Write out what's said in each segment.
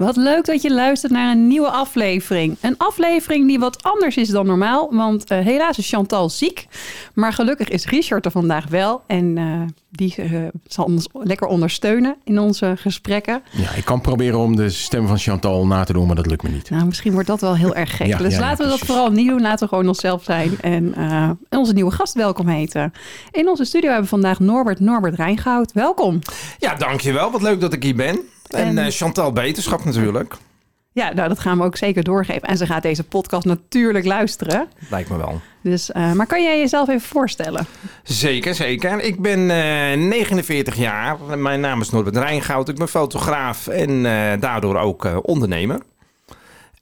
Wat leuk dat je luistert naar een nieuwe aflevering. Een aflevering die wat anders is dan normaal, want eh, helaas is Chantal ziek. Maar gelukkig is Richard er vandaag wel en eh, die eh, zal ons lekker ondersteunen in onze gesprekken. Ja, ik kan proberen om de stem van Chantal na te doen, maar dat lukt me niet. Nou, misschien wordt dat wel heel erg gek. Ja, dus ja, ja, laten we dat vooral niet doen. Laten we gewoon onszelf zijn en eh, onze nieuwe gast welkom heten. In onze studio hebben we vandaag Norbert Norbert Rijngoud. Welkom. Ja, dankjewel. Wat leuk dat ik hier ben. En, En- eh, Chantal Beterschap natuurlijk. Ja, nou, dat gaan we ook zeker doorgeven. En ze gaat deze podcast natuurlijk luisteren. Lijkt me wel. Dus, eh, maar kan jij jezelf even voorstellen? Zeker, zeker. Ik ben eh, 49 jaar. Mijn naam is Norbert Rijngoud. Ik ben fotograaf en eh, daardoor ook eh, ondernemer.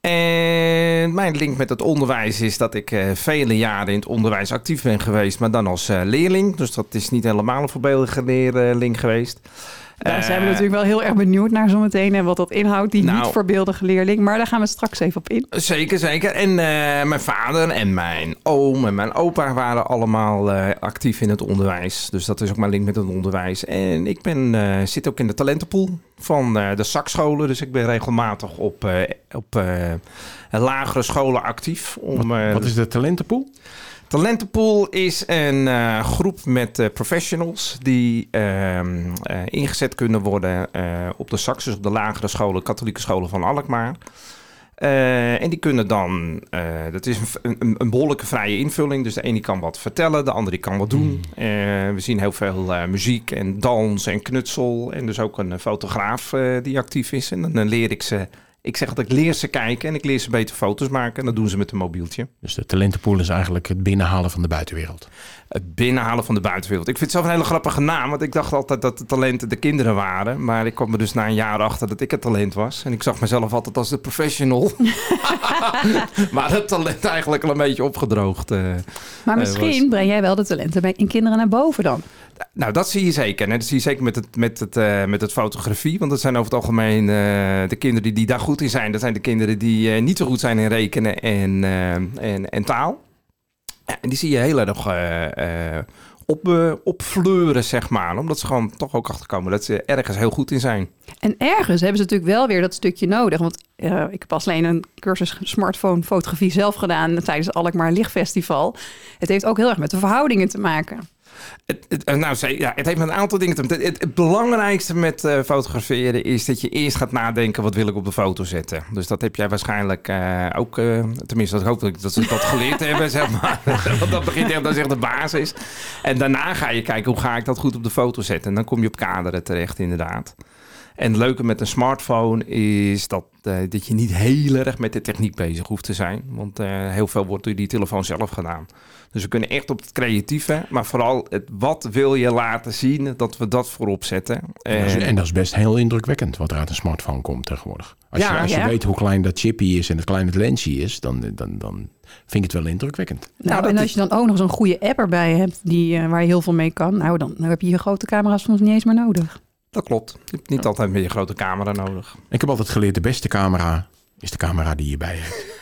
En mijn link met het onderwijs is dat ik eh, vele jaren in het onderwijs actief ben geweest, maar dan als eh, leerling. Dus dat is niet helemaal een voorbeeldige leerling geweest. Daar zijn we natuurlijk wel heel erg benieuwd naar zometeen. En wat dat inhoudt, die Nou- niet voorbeeldige leerling. Maar daar gaan we straks even op in. Zeker, zeker. En eh, mijn vader en mijn oom en mijn opa waren allemaal eh, actief in het onderwijs. Dus dat is ook mijn link met het onderwijs. En ik ben, eh, zit ook in de talentenpool van eh, de zakscholen. Dus ik ben regelmatig op, eh, op eh, lagere scholen actief. Om, eh, Wat is de talentenpool? Talentenpool is een eh, groep met eh, professionals die ehm, eh, ingezet kunnen worden op de sax, dus op de lagere scholen, katholieke scholen van Alkmaar. En die kunnen dan, dat is een, een, een behoorlijke vrije invulling. Dus de ene kan wat vertellen, de andere kan wat doen. Eh, we zien heel veel muziek en dans en knutsel. En dus ook een fotograaf die actief is. En dan leer ik ze, ik zeg dat ik leer ze kijken en ik leer ze beter foto's maken. En dat doen ze met een mobieltje. Dus de talentenpool is eigenlijk het binnenhalen van de buitenwereld. Het binnenhalen van de buitenwereld. Ik vind het zelf een hele grappige naam. Want ik dacht altijd dat de talenten de kinderen waren. Maar ik kwam er dus na een jaar achter dat ik het talent was. En ik zag mezelf altijd als de professional. maar het talent eigenlijk al een beetje opgedroogd. eh. Maar Eh, misschien was- breng jij wel de talenten bij in kinderen naar boven dan. Nou, dat zie je zeker. En dat zie je zeker met het, met het, eh, met het fotografie. Want dat zijn over het algemeen de kinderen die daar goed in zijn. Dat zijn de kinderen die niet zo goed zijn in rekenen en, en, en taal. En die zie je heel erg eh, eh, op, eh, opfleuren, zeg maar. Omdat ze gewoon toch ook achterkomen dat ze ergens heel goed in zijn. En ergens hebben ze natuurlijk wel weer dat stukje nodig. Want ik heb pas alleen een cursus smartphone fotografie zelf gedaan tijdens het Alkmaar Lichtfestival. Het heeft ook heel erg met de verhoudingen te maken. Het, eh, nou, ja, het heeft met een aantal dingen te maken. Het, het belangrijkste met eh, fotograferen is dat je eerst gaat nadenken... wat wil ik op de foto zetten. Dus dat heb jij waarschijnlijk eh, ook... eh, tenminste, dat hoop ik dat ze dat geleerd hebben, zeg maar. Want dat begint echt, dat is echt de basis. En daarna ga je kijken, hoe ga ik dat goed op de foto zetten? En dan kom je op kaderen terecht, inderdaad. En het leuke met een smartphone is dat, eh, dat je niet heel erg met de techniek bezig hoeft te zijn. Want eh, heel veel wordt door die telefoon zelf gedaan. Dus we kunnen echt op het creatieve, maar vooral het wat wil je laten zien, dat we dat voorop zetten. En, dat is, En- en dat is best heel indrukwekkend wat er uit een smartphone komt tegenwoordig. Als Ja, je, als je ja. weet hoe klein dat chipje is en hoe klein het lensje is, dan, dan, dan vind ik het wel indrukwekkend. Nou, dat en als je dan ook nog zo'n goede app erbij hebt die, eh, waar je heel veel mee kan, nou dan, dan heb je je grote camera's soms niet eens meer nodig. Dat klopt. Je hebt niet altijd meer je grote camera nodig. Ik heb altijd geleerd, de beste camera is de camera die je bij hebt.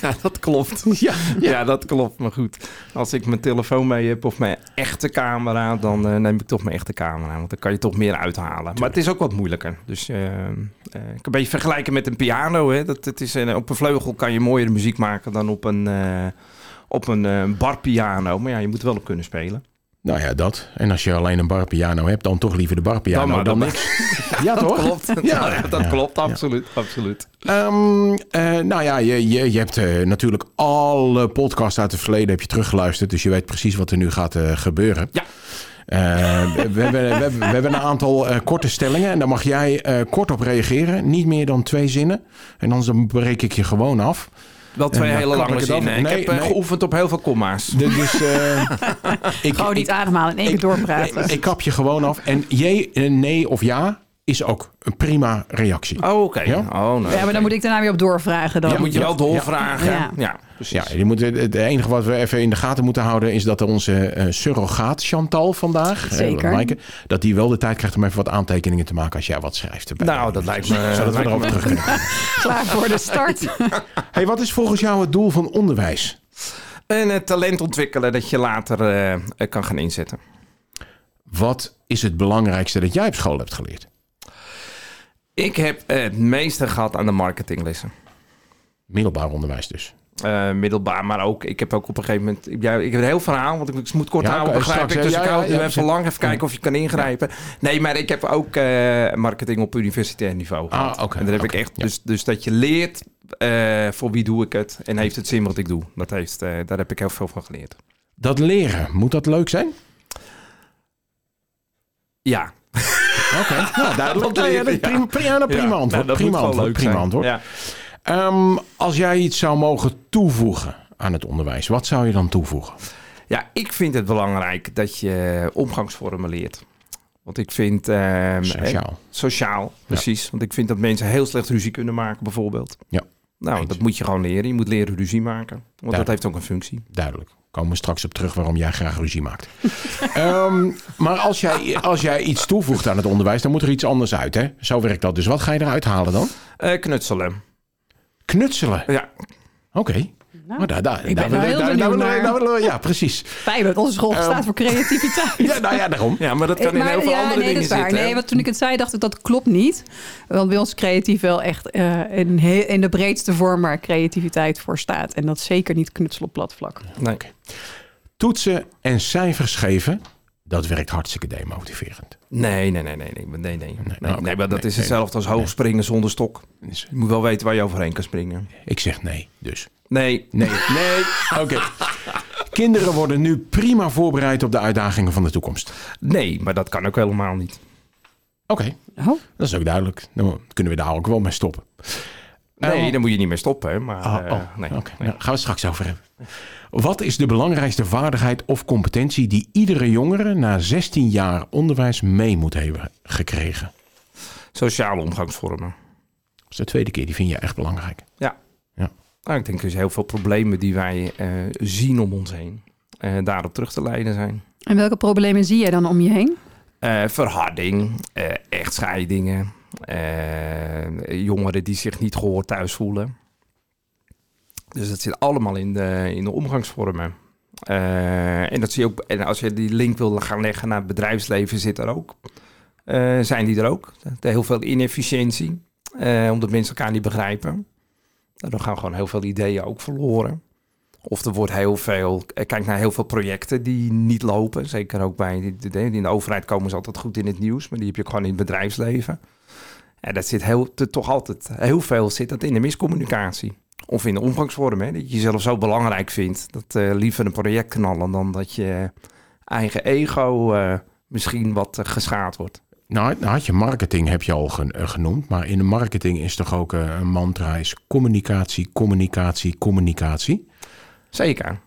Ja, dat klopt. Ja, ja, dat klopt. Maar goed, als ik mijn telefoon mee heb of mijn echte camera, dan eh, neem ik toch mijn echte camera. Want dan kan je toch meer uithalen. Maar het is ook wat moeilijker. Dus eh, eh, ik kan een beetje vergelijken met een piano. Hè. Dat, het is, op een vleugel kan je mooiere muziek maken dan op een, eh, op een eh, barpiano. Maar ja, je moet wel op kunnen spelen. Nou ja, dat. En als je alleen een barpiano hebt, dan toch liever de barpiano Dan maar, dan niks. Ja, toch? Klopt. Ja, Ja, dat ja, klopt. ja. Absoluut. Absoluut. Ehm, eh, nou ja, je, je, je hebt eh, natuurlijk alle podcasts uit het verleden heb je teruggeluisterd. Dus je weet precies wat er nu gaat eh, gebeuren. Ja. We, we, hebben, we, hebben, we hebben een aantal korte stellingen. En daar mag jij kort op reageren. Niet meer dan twee zinnen. En anders dan breek ik je gewoon af. Wel twee hele lange ik zinnen. Ik Nee, heb eh, nee. geoefend op heel veel komma's. De- dus eh, ik, Gewoon niet ik, ademhalen en één keer doorpraten. ik kap je gewoon af. En jee, eh, nee of ja is ook een prima reactie. Oh, oké. Ja? Oh, nou, Ja, maar dan moet ik daarna weer op doorvragen dan. Ja, moet je wel doorvragen. Ja. Ja, precies. Ja, je moet, het enige wat we even in de gaten moeten houden... is dat onze eh, surrogaat Chantal vandaag, eh, Zeker. Maaike, dat die wel de tijd krijgt om even wat aantekeningen te maken... als jij wat schrijft. erbij. Nou, dat lijkt me... Zodat we me- terug kunnen. Klaar voor de start. Hey, wat is volgens jou het doel van onderwijs? En het talent ontwikkelen dat je later eh, eh, kan gaan inzetten. Wat is het belangrijkste dat jij op school hebt geleerd? Ik heb het meeste gehad aan de marketinglessen. Middelbaar onderwijs dus. Eh, middelbaar, maar ook, ik heb ook op een gegeven moment... Ja, ik heb een heel verhaal, want ik moet kort Ja, houden, begrijp straks, ik. Dus ja, ik hou het even lang, even kijken of je kan ingrijpen. Nee, maar ik heb ook eh, marketing op universitair niveau Ah, gehad. oké, en daar heb ik echt... Dus, dus dat je leert eh, voor wie doe ik het en heeft het zin wat ik doe. Dat heeft, daar heb ik heel veel van geleerd. Dat leren, moet dat leuk zijn? Ja. Oké, nou, duidelijk. Dat Ja, prima, prima, prima antwoord. nou, prima antwoord. Prima zijn. antwoord. Als jij iets zou mogen toevoegen aan het onderwijs, wat zou je dan toevoegen? Ja, ik vind het belangrijk dat je omgangsvormen leert. Want ik vind... ehm, Sociaal. Sociaal, precies. Want ik vind dat mensen heel slecht ruzie kunnen maken, bijvoorbeeld. Ja. Nou, dat moet je gewoon leren. Je moet leren ruzie maken. Want dat heeft ook een functie. Duidelijk. Komen we straks op terug waarom jij graag ruzie maakt. Ehm, maar als jij, als jij iets toevoegt aan het onderwijs, dan moet er iets anders uit. Hè? Zo werkt dat. Dus wat ga je eruit halen dan? Eh, knutselen. Knutselen. Ja, Oké. Nou, Maar daar, daar, ik ben daar naar. Ja, precies. Fijn dat onze school Ehm, staat voor creativiteit. Ja, nou ja, daarom. ja maar dat kan in Maar heel veel ja, andere nee, dingen dat is waar. zitten. Nee, want toen ik het zei, dacht ik dat klopt niet. Want bij ons creatief wel echt eh, in, in de breedste vorm waar creativiteit voor staat. En dat zeker niet knutsel op plat vlak. Nee. Toetsen en cijfers geven, dat werkt hartstikke demotiverend. Nee, nee, nee, nee, nee, nee, nee. Nee, nee, maar dat Nee, is nee. hetzelfde als hoog springen zonder stok. Je moet wel weten waar je overheen kan springen. ik zeg nee, dus. Nee, Nee, nee. Oké. Kinderen worden nu prima voorbereid op de uitdagingen van de toekomst. nee, maar dat kan ook helemaal niet. Oké, Oh, dat is ook duidelijk. Dan kunnen we daar ook wel mee stoppen. Nee, Ehm, dan moet je niet meer stoppen. Maar Oh, eh, oh, nee. oké. nee. Nou, gaan we straks over hebben. Wat is de belangrijkste vaardigheid of competentie die iedere jongere na 16 jaar onderwijs mee moet hebben gekregen? Sociale omgangsvormen. Dat is de tweede keer, die vind je echt belangrijk. Nou, ik denk dus heel veel problemen die wij eh, zien om ons heen. eh, daarop terug te leiden zijn. en welke problemen zie jij dan om je heen? Eh, verharding, eh, echtscheidingen, eh, jongeren die zich niet gehoord thuis voelen. Dus dat zit allemaal in de, in de omgangsvormen. Eh, en, dat zie je ook, en als je die link wil gaan leggen naar het bedrijfsleven, zit er ook. Eh, zijn die er ook? Heel veel inefficiëntie, eh, omdat mensen elkaar niet begrijpen. Daardoor gaan gewoon heel veel ideeën ook verloren. Of er wordt heel veel, kijk naar heel veel projecten die niet lopen. Zeker ook bij die- in de overheid komen ze altijd goed in het nieuws, maar die heb je gewoon in het bedrijfsleven. En dat zit heel, toch altijd, heel veel zit dat in de miscommunicatie. Of in de omgangsvorm, hè, dat je jezelf zo belangrijk vindt. Dat eh, liever een project knallen dan dat je eigen ego eh, misschien wat eh, geschaad wordt. Nou, nou had je marketing, heb je al gen- genoemd. Maar in de marketing is toch ook een mantra is communicatie, communicatie, communicatie. Zeker.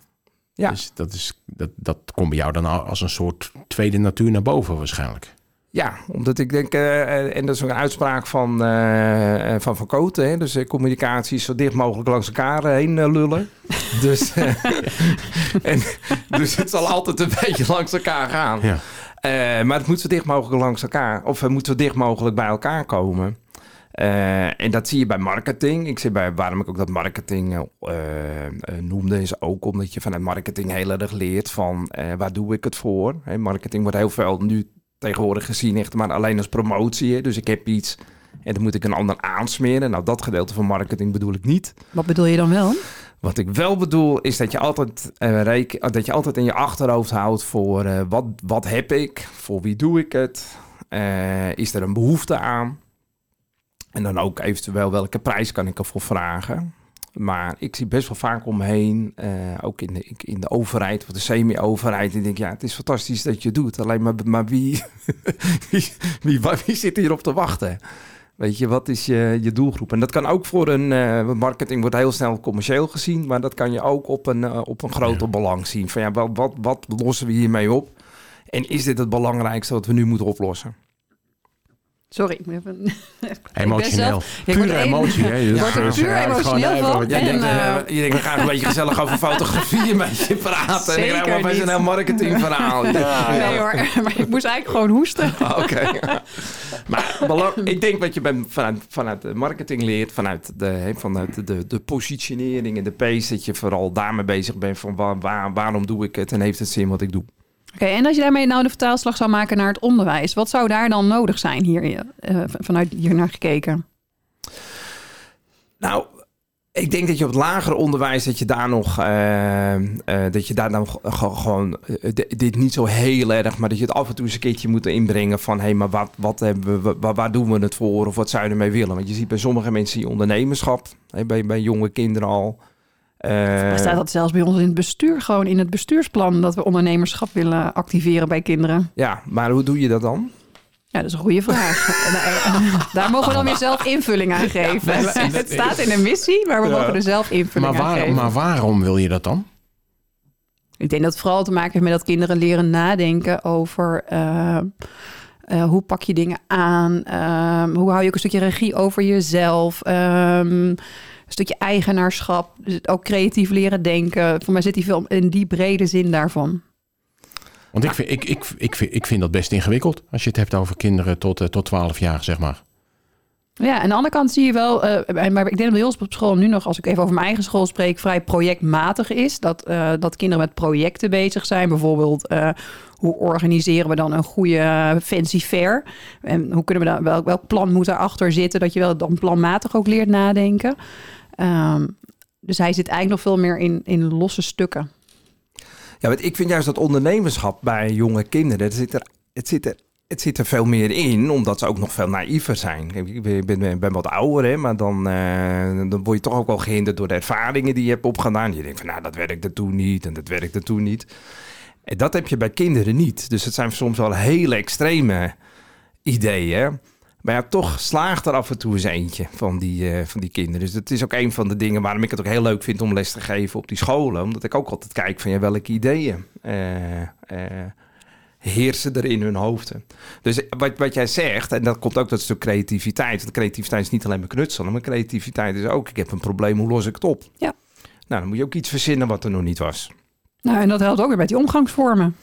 Ja. Dus dat, is, dat, dat komt bij jou dan al als een soort tweede natuur naar boven waarschijnlijk. Ja, omdat ik denk, eh, en dat is ook een uitspraak van eh, eh, van, van Koten, hè, dus eh, communicatie zo dicht mogelijk langs elkaar eh, heen eh, lullen. dus, eh, en, dus het zal altijd een beetje langs elkaar gaan. Ja. Eh, maar het moet zo dicht mogelijk langs elkaar, of het moet zo dicht mogelijk bij elkaar komen. Eh, en dat zie je bij marketing. Ik zie bij waarom ik ook dat marketing eh, eh, noemde, is ook omdat je vanuit marketing heel erg leert van waar doe ik het voor. Marketing wordt heel veel nu tegenwoordig gezien echt maar alleen als promotie. Dus ik heb iets en dan moet ik een ander aansmeren. Nou, dat gedeelte van marketing bedoel ik niet. Wat bedoel je dan wel? Wat ik wel bedoel is dat je altijd, reken, dat je altijd in je achterhoofd houdt voor wat, wat heb ik, voor wie doe ik het, is er een behoefte aan en dan ook eventueel welke prijs kan ik ervoor vragen. Maar ik zie best wel vaak omheen, eh, ook in de, in de overheid of de semi-overheid. Ik denk, ja, het is fantastisch dat je het doet. Alleen maar, maar wie, wie, wie, wie zit hierop te wachten? Weet je, wat is je, je doelgroep? En dat kan ook voor een eh, marketing wordt heel snel commercieel gezien, maar dat kan je ook op een, eh, op een groter belang zien. Van ja, wat, wat, wat lossen we hiermee op? En is dit het belangrijkste wat we nu moeten oplossen? Sorry, ik even... Emotioneel. Pure emotie. hè. Dus, word puur ja, gewoon emotioneel van. Jij denkt, eh, eh, je denkt, we gaan een beetje gezellig over fotografie met je praten. en ik krijg maar een heel marketingverhaal. Nee hoor, maar ik moest eigenlijk gewoon hoesten. Oké. maar ik denk wat je bent vanuit, vanuit de marketing leert, vanuit, de, vanuit de, de positionering en de pace, dat je vooral daarmee bezig bent van waar, waar- waarom doe ik het en heeft het zin wat ik doe. Oké, en als je daarmee nou de vertaalslag zou maken naar het onderwijs, wat zou daar dan nodig zijn hier, eh, vanuit hier naar gekeken? Nou, ik denk dat je op het lager onderwijs dat je daar nog eh, eh, dat je daar ge- gewoon di- dit niet zo heel erg, maar dat je het af en toe eens een keertje moet inbrengen van hé, hey, maar wat, wat hebben we, waar, doen we het voor of wat zou je ermee willen? Want je ziet bij sommige mensen die ondernemerschap, bij, bij jonge kinderen al. Eh, Maar staat dat zelfs bij ons in het bestuur, gewoon in het bestuursplan, dat we ondernemerschap willen activeren bij kinderen? Ja, maar hoe doe je dat dan? Ja, dat is een goede vraag. En, Daar mogen we dan weer zelf invulling aan geven. het staat in een missie, maar we mogen er zelf invulling maar, aan geven. maar waarom wil je dat dan? Ik denk dat het vooral te maken heeft met dat kinderen leren nadenken over eh, eh, hoe pak je dingen aan, ehm, hoe hou je ook een stukje regie over jezelf, ehm, stukje eigenaarschap, dus ook creatief leren denken. Voor mij zit die veel in die brede zin daarvan. Want ik vind, ik, ik, ik, vind, ik vind dat best ingewikkeld. Als je het hebt over kinderen tot, eh, tot 12 jaar, zeg maar. Ja, aan de andere kant zie je wel, eh, maar ik denk dat bij ons op school nu nog, als ik even over mijn eigen school spreek, vrij projectmatig is. Dat, eh, dat kinderen met projecten bezig zijn. Bijvoorbeeld, hoe organiseren we dan een goede fancy fair? En hoe kunnen we dan, welk, welk plan moet daarachter zitten? Dat je wel dan planmatig ook leert nadenken. Ehm, dus hij zit eigenlijk nog veel meer in, in losse stukken. Ja, want ik vind juist dat ondernemerschap bij jonge kinderen, het zit er, het zit er, het zit er veel meer in, omdat ze ook nog veel naïver zijn. Ik ben, ben, ben wat ouder, hè, maar dan, eh, dan word je toch ook wel gehinderd door de ervaringen die je hebt opgedaan. Je denkt van, nou, dat werkte toen niet en dat werkte toen niet. En dat heb je bij kinderen niet. Dus het zijn soms wel hele extreme ideeën. Maar ja, toch slaagt er af en toe eens eentje van die, eh, van die kinderen. Dus dat is ook een van de dingen waarom ik het ook heel leuk vind om les te geven op die scholen. Omdat ik ook altijd kijk van ja, welke ideeën eh, eh, heersen er in hun hoofden. Dus wat, wat jij zegt, en dat komt ook dat stuk creativiteit. Want creativiteit is niet alleen maar knutselen, maar creativiteit is ook, ik heb een probleem, hoe los ik het op? Ja. Nou, dan moet je ook iets verzinnen wat er nog niet was. Nou, en dat helpt ook weer met die omgangsvormen.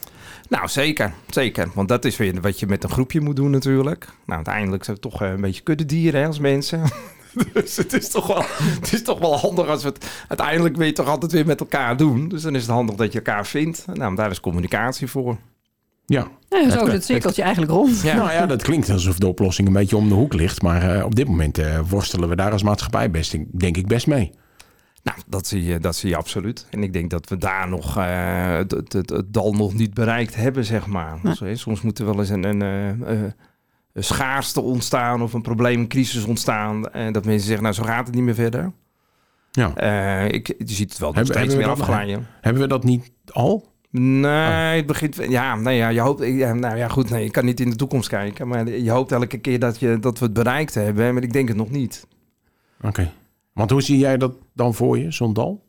Nou, zeker. Zeker. Want dat is weer wat je met een groepje moet doen natuurlijk. Nou, uiteindelijk zijn we toch eh, een beetje kuddedieren hè, als mensen. dus het is, toch wel, het is toch wel handig als we het... Uiteindelijk wil je toch altijd weer met elkaar doen. Dus dan is het handig dat je elkaar vindt. Nou, daar is communicatie voor. Ja. Ja, zo Het- is het cirkeltje eigenlijk rond. Ja. Nou ja, dat klinkt alsof de oplossing een beetje om de hoek ligt. Maar eh, op dit moment eh, worstelen we daar als maatschappij best, denk ik, best mee. Nou, dat zie, je, dat zie je absoluut. En ik denk dat we daar nog eh, het, het, het, het dal nog niet bereikt hebben, zeg maar. Ja. Soms moet er wel eens een, een, eh, eh, een schaarste ontstaan of een probleem, een crisis ontstaan. En dat mensen zeggen, nou zo gaat het niet meer verder. Ja. Eh, ik, je ziet het wel Hebben- steeds hebben meer afglijden. Hebben we dat niet al? Nee, het begint... Ja, nee, ja, je hoopt... Ja, nou ja, goed, nee, ik kan niet in de toekomst kijken. Maar je hoopt elke keer dat, je, dat we het bereikt hebben. Maar ik denk het nog niet. Oké. Want hoe zie jij dat dan voor je, zo'n dal?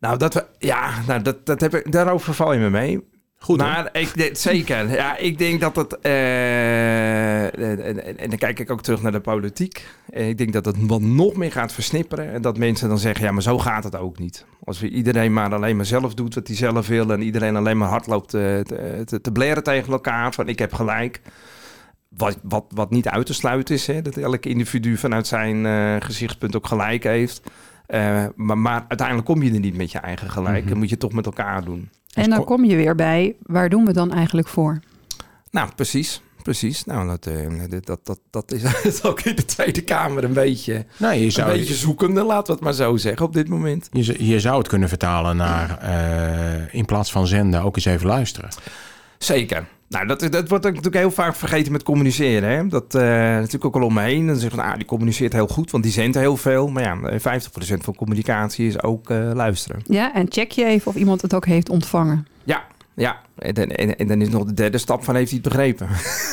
Nou, dat we... Ja, nou, dat, dat heb ik, daarover val je me mee. Goed, hè? Maar ik, zeker. Ja, ik denk dat het. eh, en, en- en dan kijk ik ook terug naar de politiek. En ik denk dat het wat nog meer gaat versnipperen. En dat mensen dan zeggen: ja, maar zo gaat het ook niet. Als we iedereen maar alleen maar zelf doet wat hij zelf wil. En iedereen alleen maar hard loopt te, te, te, te blaren tegen elkaar. Van ik heb gelijk. Wat, wat, wat niet uit te sluiten is. Hè, dat elk individu vanuit zijn eh, gezichtspunt ook gelijk heeft. Eh, maar, maar uiteindelijk kom je er niet met je eigen gelijk. Mhm. En moet je toch met elkaar doen. En dan kom je weer bij, waar doen we dan eigenlijk voor? Nou, precies. Precies. Nou, dat, eh, dat, dat, dat, dat is dat ook in de Tweede Kamer een beetje, Nou, je een zou, beetje zoekende, laten we het maar zo zeggen, op dit moment. je, zou het kunnen vertalen naar eh, in plaats van zenden ook eens even luisteren. Zeker. Nou, dat, dat wordt ook natuurlijk heel vaak vergeten met communiceren. Hè? Dat eh, natuurlijk ook al om me heen. Dan zeggen van, ah, die communiceert heel goed, want die zendt heel veel. Maar ja, eh, 50% van communicatie is ook eh, luisteren. Ja, en check je even of iemand het ook heeft ontvangen. Ja, ja. En, dan- en, en dan is nog de derde stap van, heeft hij het begrepen?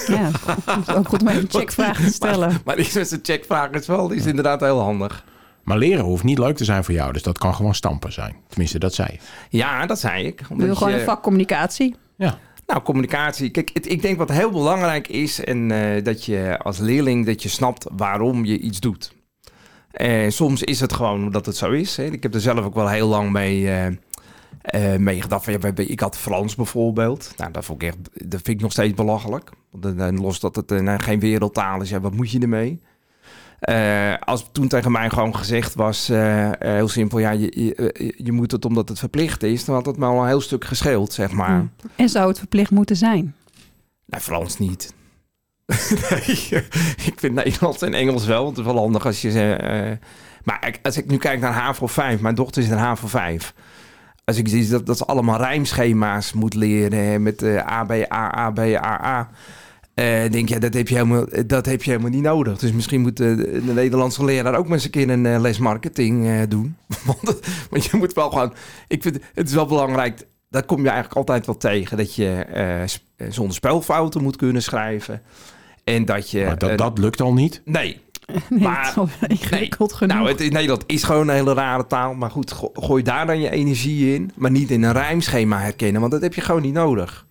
Ja, het is ook goed om even een checkvraag te stellen. Maar die is een checkvraag is wel, die is inderdaad heel handig. Maar leren hoeft niet leuk te zijn voor jou. Dus dat kan gewoon stampen zijn. Tenminste, dat zei je. Ja, dat zei ik. Omdat willen gewoon je- een vakcommunicatie. Ja. Nou, communicatie. Kijk, ik denk wat heel belangrijk is... en eh, dat je als leerling dat je snapt waarom je iets doet. En soms is het gewoon omdat het zo is. Hè. Ik heb er zelf ook wel heel lang mee, eh eh, mee gedacht. Ik had Frans bijvoorbeeld. Nou, dat, vond ik vind ik nog steeds belachelijk. Los dat het eh, geen wereldtaal is. Wat moet je ermee? Eh, als toen tegen mij gewoon gezegd was, eh, eh, heel simpel, ja, je, je, je moet het omdat het verplicht is, dan had het me al een heel stuk gescheeld, zeg maar. Hmm. En zou het verplicht moeten zijn? Nee, Frans niet. nee, ik vind Nederlands en Engels wel. Het is wel handig als je ze. eh, maar als ik nu kijk naar HAVO 5, mijn dochter is in HAVO 5. Als ik zie dat, dat ze allemaal rijmschema's moet leren hè, met eh A, B, A, A, B, A, A. eh, denk je, dat heb je, helemaal, dat heb je helemaal niet nodig. Dus misschien moet de, de Nederlandse leraar ook maar eens een keer een eh, les marketing eh, doen. want, want je moet wel gewoon... Ik vind het is wel belangrijk, dat kom je eigenlijk altijd wel tegen. Dat je eh, eh, zonder spelfouten moet kunnen schrijven. En dat je... Maar dat, eh, dat lukt al niet. nee, Nee, Maar- genoeg. nou, het, Nederland is gewoon een hele rare taal. Maar goed, go- gooi daar dan je energie in. Maar niet in een rijmschema herkennen. Want dat heb je gewoon niet nodig.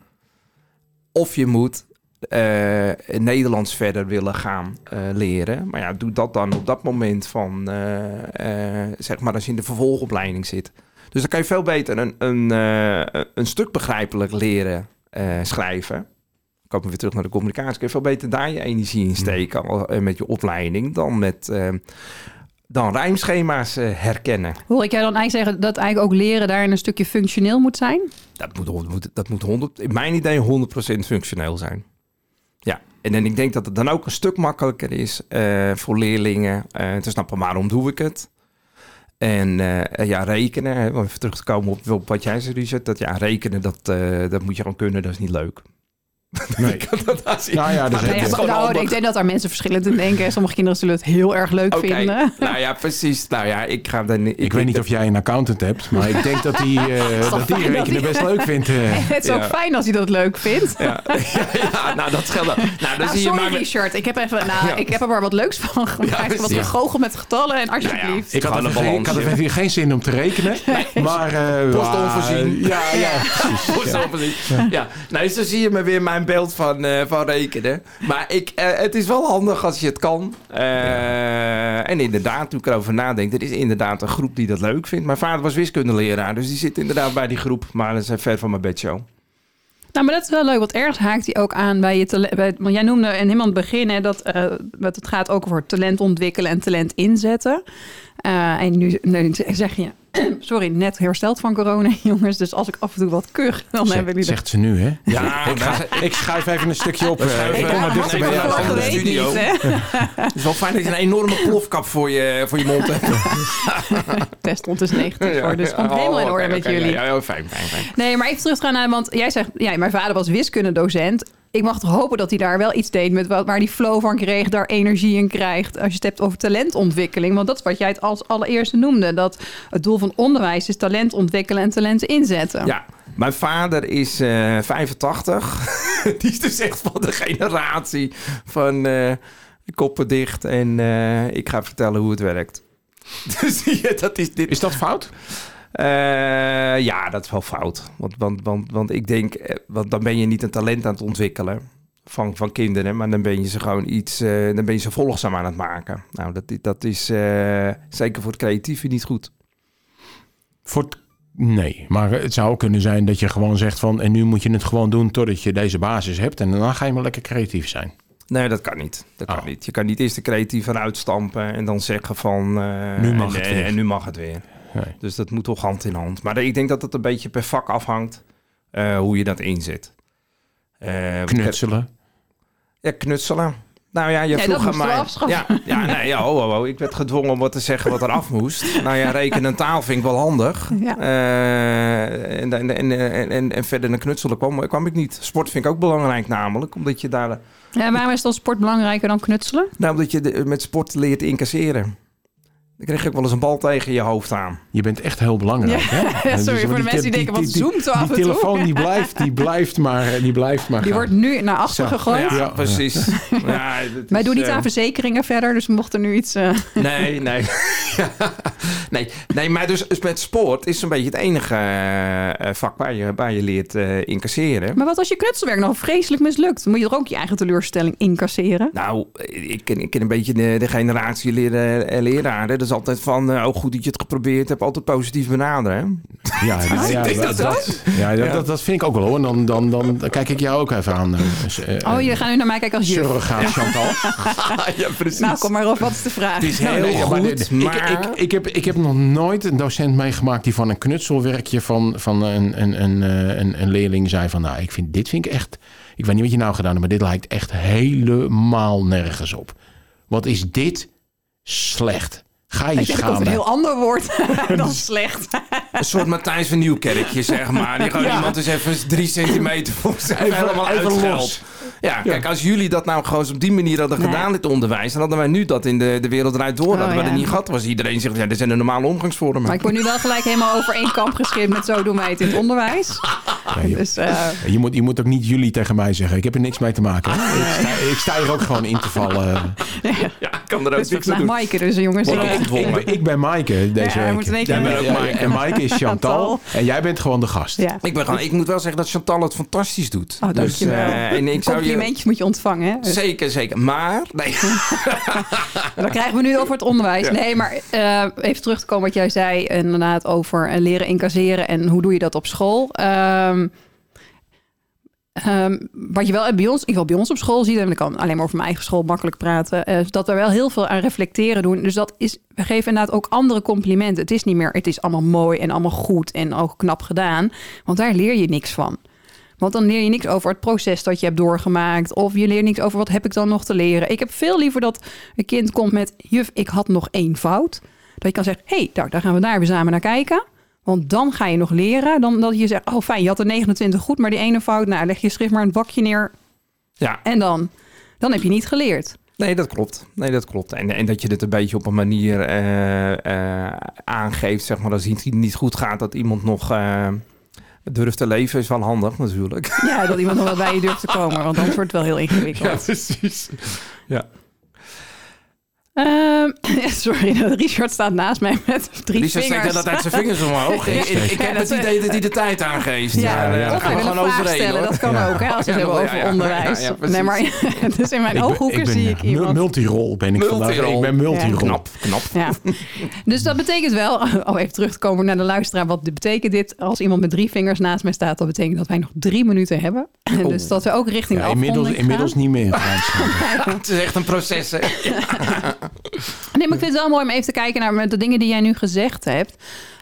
Of je moet eh, Nederlands verder willen gaan eh, leren. Maar ja, doe dat dan op dat moment van... eh, eh, zeg maar als je in de vervolgopleiding zit. Dus dan kan je veel beter een, een, eh, een stuk begrijpelijk leren eh, schrijven. Komen we weer terug naar de communicatie. Kun je veel beter daar je energie in steken eh, met je opleiding dan met eh, dan rijmschema's herkennen. Hoor ik jij dan eigenlijk zeggen dat eigenlijk ook leren daarin een stukje functioneel moet zijn? Dat moet, dat moet 100, in mijn idee 100% functioneel zijn. En, dan ik denk dat het dan ook een stuk makkelijker is eh, voor leerlingen eh, te snappen waarom doe ik het. En eh, ja, rekenen, hè, om even terug te komen op, wat jij zei, Richard, dat ja, rekenen, dat, dat moet je gewoon kunnen, dat is niet leuk. Nee. dat, dat Nou ja, dus Nou ja, nou, ik denk dat daar mensen verschillend in denken. Sommige kinderen zullen het heel erg leuk vinden. nou ja, precies. Nou ja, ik ga dan. Ik, Ik weet niet of jij een accountant hebt, maar ik denk dat die, eh, dat die rekenen die- best leuk vindt. eh. Het is ook Ja. fijn als hij dat leuk vindt. Ja, ja, ja, nou dat scheelt. Nou, dan Nou, zie je sorry maar. Richard, ik heb, even, nou, Ja. ik heb er maar wat leuks van gemaakt. wat gegoocheld met getallen en alsjeblieft. Ik had, even een geen, ik had even geen zin om te rekenen. Maar, eh, Post onvoorzien. Ja, ja, precies. Zo'n plezier. Ja, nou, zo zie je me weer mijn beeld van, eh, van rekenen. Maar ik, eh, het is wel handig als je het kan. Eh, en inderdaad, toen ik erover nadenk, er is inderdaad een groep die dat leuk vindt. Mijn vader was wiskundeleraar, dus die zit inderdaad bij die groep. Maar dat is ver van mijn bedshow. Nou, maar dat is wel leuk, want ergens haakt hij ook aan bij je talent. Bij, want jij noemde in helemaal het begin hè, dat, eh, dat het gaat ook over talent ontwikkelen en talent inzetten. Eh, en nu, nu zeg je, sorry, net hersteld van corona, jongens. Dus als ik af en toe wat kuch, dan Zeg- hebben jullie zegt ze nu, hè? Ja, ik, ga, ik schuif even een stukje op. eh, ik kom maar dichter bij jou. vorige de studio. Het is wel fijn dat je een enorme plofkap voor je, voor je mond hebt. Test stond dus negatief voor, dus het komt Oh, helemaal in orde oké, met jullie. Ja, ja, fijn, fijn, fijn. Nee, maar even terug te gaan naar, want jij zegt, ja, mijn vader was wiskundedocent. Ik mag toch hopen dat hij daar wel iets deed met wat, waar hij flow van kreeg, daar energie in krijgt. Als je het hebt over talentontwikkeling, want dat is wat jij het als allereerste noemde. Dat het doel van onderwijs is talent ontwikkelen en talenten inzetten. Ja, mijn vader is eh 85. Die is dus echt van de generatie van eh, koppen dicht en eh, ik ga vertellen hoe het werkt. Dus ja, dat is dit. Is dat fout? Eh, ja, dat is wel fout. Want, want, want, want ik denk, eh, want dan ben je niet een talent aan het ontwikkelen van, van kinderen, maar dan ben je ze gewoon iets, eh, dan ben je ze volgzaam aan het maken. Nou, dat, dat is zeker voor het creatieve niet goed. Voor het- Nee, maar het zou kunnen zijn dat je gewoon zegt van... en nu moet je het gewoon doen totdat je deze basis hebt... en dan ga je maar lekker creatief zijn. Nee, dat kan niet. Dat kan Oh. niet. Je kan niet eerst de creatief eruit stampen en dan zeggen van... Nu mag en, het weer. En nu mag het weer. Nee. Dus dat moet toch hand in hand. Maar ik denk dat het een beetje per vak afhangt eh, hoe je dat inzet. Eh, Knutselen. Ja, knutselen. Nou ja, je Nee, vroeg dat aan mij. Ja, ja, nee, ja, oh, oh, oh. Ik werd gedwongen om wat te zeggen wat er af moest. Nou ja, rekenen en taal vind ik wel handig. Ja. Eh, en, en, en, en, en, en verder naar knutselen kwam, kwam ik niet. Sport vind ik ook belangrijk namelijk. Omdat je daar... Ja, waarom is dan sport belangrijker dan knutselen? Nou, omdat je de- met sport leert incasseren. Dan krijg je ook wel eens een bal tegen je hoofd aan. Je bent echt heel belangrijk. Ja, hè? sorry Dus voor de die- mensen die denken, wat die- zoomt zo af Die en toe. telefoon die blijft, die blijft maar, die blijft maar Die gaan. wordt nu naar achter Zo. gegooid. Ja, Ja. precies. Ja, Wij doen niet eh, aan verzekeringen verder, dus we mochten nu iets... eh, Nee, nee. Nee, nee, maar dus, met sport is een beetje het enige eh, eh, vak waar je, waar je leert eh, incasseren. Maar wat als je knutselwerk nou vreselijk mislukt? Moet je er ook je eigen teleurstelling incasseren? Nou, ik ken, ik ken een beetje de, de generatie leren, leraren. Dat is altijd van, oh goed dat je het geprobeerd hebt, altijd positief benaderen. Ja, nou, dat dat, dat- ja, dat, dat, dat vind ik ook wel hoor. En dan, dan, dan, dan kijk ik jou ook even aan. dus, Oh, je gaat nu naar mij kijken als juf. Surrogaat Chantal. ja, precies. Nou, kom maar op. Wat is de vraag? Het is heel Nee, ja, maar goed, maar... Ik, ik, ik, heb, ik heb nog nooit een docent meegemaakt die van een knutselwerkje van, van een, een, een, eh, een, een leerling zei van... Nou, ik vind, dit vind ik echt... Ik weet niet wat je nou gedaan hebt, maar dit lijkt echt helemaal nergens op. Wat is dit slecht? Ga je Ik denk dat het een schamen. heel ander woord dan slecht. Een soort Matthijs van Nieuwkerkje, zeg maar. Die gewoon Ja. iemand is even drie centimeter voor zich Even- helemaal uitscheldt. los. Ja, kijk, als jullie dat nou gewoon op die manier hadden Nee. gedaan, dit onderwijs, dan hadden wij nu dat in de, de wereld eruit door. hadden we ja. dat niet gehad. Was iedereen zegt, ja, dit zijn de normale omgangsvormen. Maar ik word nu wel gelijk helemaal over één kamp geschikt met zo doen wij het in het onderwijs. Ja, je, Dus eh, je, moet, je moet ook niet jullie tegen mij zeggen. Ik heb er niks mee te maken. hè. Ik, sta, ik sta hier ook gewoon in te vallen. ja, ik kan er ook is niks aan doen. Maaike dus jongens. Ik- Ik, ik ben Maaike deze Ja, we week. Jij bent- ook ja, Maaike. En Maaike is Chantal. En jij bent gewoon de gast. Ja. Ik, ben gewoon, ik moet wel zeggen dat Chantal het fantastisch doet. Oh, dankjewel. eh, en ik zou je... Complimentjes moet je ontvangen. Hè? Dus Zeker, zeker. Maar, nee. dan krijgen we nu over het onderwijs. Nee, maar eh, even terug te komen wat jij zei inderdaad over leren incasseren en hoe doe je dat op school. Ehm, ehm, wat je wel bij ons, in ieder bij ons op school ziet, en ik kan alleen maar over mijn eigen school makkelijk praten, is dat we wel heel veel aan reflecteren doen. Dus dat is, we geven inderdaad ook andere complimenten. Het is niet meer, het is allemaal mooi en allemaal goed en ook knap gedaan, want daar leer je niks van. Want dan leer je niks over het proces dat je hebt doorgemaakt. Of je leert niks over wat heb ik dan nog te leren. Ik heb veel liever dat een kind komt met... juf, ik had nog één fout. Dat je kan zeggen, hé, hey, daar gaan we daar weer samen naar kijken. Want dan ga je nog leren. Dan dat je zegt, oh fijn, je had er 29 goed... maar die ene fout, nou, leg je schrift maar een bakje neer. Ja, En dan? Dan heb je niet geleerd. Nee, dat klopt. Nee, dat klopt. En, en dat je het een beetje op een manier eh, eh, aangeeft, zeg maar, als iets niet goed gaat, dat iemand nog eh, durft te leven, is wel handig natuurlijk. Ja, dat iemand nog wel bij je durft te komen. Want anders wordt het wel heel ingewikkeld. precies. Ja. Ehm, sorry, Richard staat naast mij met drie Richard steekt vingers. altijd zijn vingers omhoog. ik, ik, ik heb het idee dat hij de tijd aangeeft. Ja, ja, of we wil gewoon een vraag overheen. stellen. hoor. Dat kan Ja. ook, hè, als we het Ja, hebben ja, over ja, ja, onderwijs. ja, nee, maar dus in mijn Ik ben- ooghoeken ik ben, zie ik iemand. Multirol ben ik vandaag. Multirol. Ik ben multirol. Knap, knap. Ja. Dus dat betekent wel, oh even terug te komen naar de luisteraar. Wat betekent dit? Als iemand met drie vingers naast mij staat, dat betekent dat wij nog drie minuten hebben. En dus dat we ook richting Ja, de inmiddels, inmiddels niet meer. Het is echt een proces. hè. Nee, maar ik vind het wel mooi om even te kijken naar de dingen die jij nu gezegd hebt.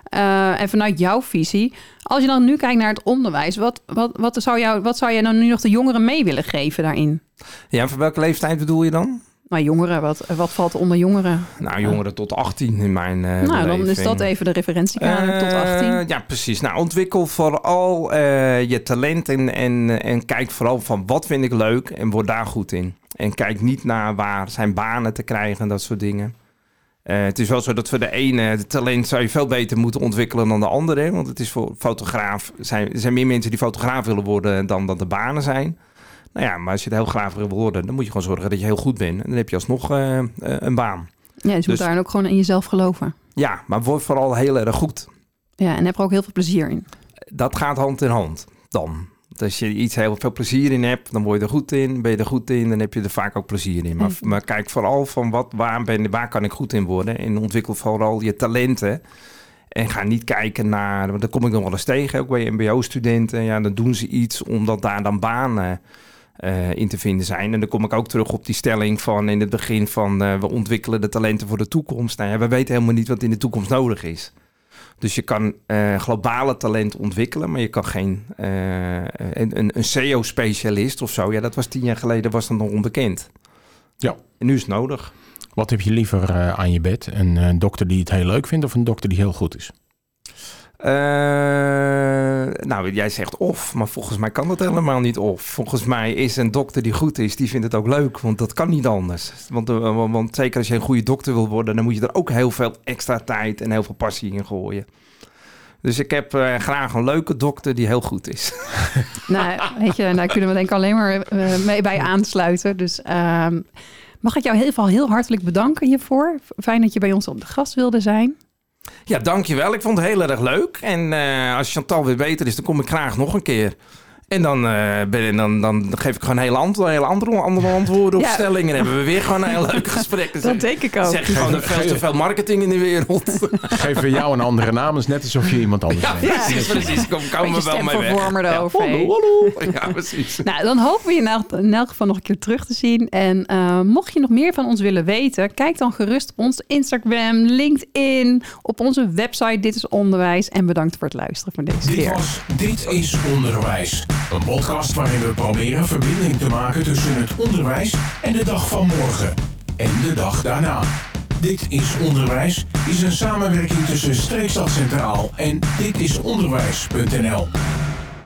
Eh, en vanuit jouw visie. Als je dan nu kijkt naar het onderwijs, wat, wat, wat, zou, jou, wat zou jij dan nu nog de jongeren mee willen geven daarin? Ja, voor welke leeftijd bedoel je dan? Nou, jongeren, wat, wat valt onder jongeren? Nou, jongeren tot 18 in mijn eh nou, dan is dat even de referentiekader tot Eh, 18. Ja, precies. Nou, ontwikkel vooral eh, je talent en, en, en kijk vooral van wat vind ik leuk en word daar goed in. En kijk niet naar waar zijn banen te krijgen en dat soort dingen. Eh, het is wel zo dat voor de ene het talent zou je veel beter moeten ontwikkelen dan de andere. hè. Want het is voor fotograaf, zijn, er zijn meer mensen die fotograaf willen worden dan dat de banen zijn. Nou ja, maar als je het heel graag wil worden, dan moet je gewoon zorgen dat je heel goed bent. En dan heb je alsnog eh, eh, een baan. Ja, dus je moet dus- daar ook gewoon in jezelf geloven. Ja, maar word vooral heel erg goed. Ja, en heb er ook heel veel plezier in. dat gaat hand in hand dan. Als je iets heel veel plezier in hebt, dan word je er goed in. Ben je er goed in, dan heb je er vaak ook plezier in. Maar, maar kijk vooral van wat, waar, ben, waar kan ik goed in worden. En ontwikkel vooral je talenten. En ga niet kijken naar, want daar kom ik nog wel eens tegen, ook bij mbo-studenten. Ja, dan doen ze iets omdat daar dan banen eh, in te vinden zijn. En dan kom ik ook terug op die stelling van in het begin van eh, we ontwikkelen de talenten voor de toekomst. Nou ja, we weten helemaal niet wat in de toekomst nodig is. Dus je kan eh, globale talent ontwikkelen, maar je kan geen eh, een, een, SEO-specialist of zo. Ja, dat was tien jaar geleden was dat nog onbekend. Ja. En nu is het nodig. Wat heb je liever eh, aan je bed? Een dokter die het heel leuk vindt of een dokter die heel goed is? Eh, nou, jij zegt of, maar volgens mij kan dat helemaal niet of. Volgens mij is een dokter die goed is, die vindt het ook leuk, want dat kan niet anders. Want, eh, want, zeker als je een goede dokter wil worden, dan moet je er ook heel veel extra tijd en heel veel passie in gooien. Dus ik heb eh, graag een leuke dokter die heel goed is. nou, weet je, daar kunnen we denk ik alleen maar mee bij aansluiten. Dus ehm, mag ik jou geval heel hartelijk bedanken hiervoor. Fijn dat je bij ons op de gast wilde zijn. Ja, dankjewel. Ik vond het heel erg leuk. En eh, als Chantal weer beter is, dan kom ik graag nog een keer. En dan, eh, ben, dan, dan geef ik gewoon hele, hele andere, andere antwoorden op Ja. stellingen. En hebben we weer gewoon een heel leuk gesprek. Dan Dat denk ik ook. zeg je gewoon er veel te veel marketing in de wereld. Geven we jou een andere naam, is net alsof je iemand anders Ja, bent. precies, precies. Kom, komen we Beetje wel mee weg. Ja, hallo, hallo. Ja, precies. Nou, dan hopen we je in elk, in elk geval nog een keer terug te zien. En eh, mocht je nog meer van ons willen weten, kijk dan gerust op onze Instagram, LinkedIn, op onze website Dit is Onderwijs. En bedankt voor het luisteren van deze Dit keer. was Dit is Onderwijs. Een podcast waarin we proberen verbinding te maken tussen het onderwijs en de dag van morgen. En de dag daarna. Dit is Onderwijs is een samenwerking tussen Streekstad Centraal en ditisonderwijs.nl.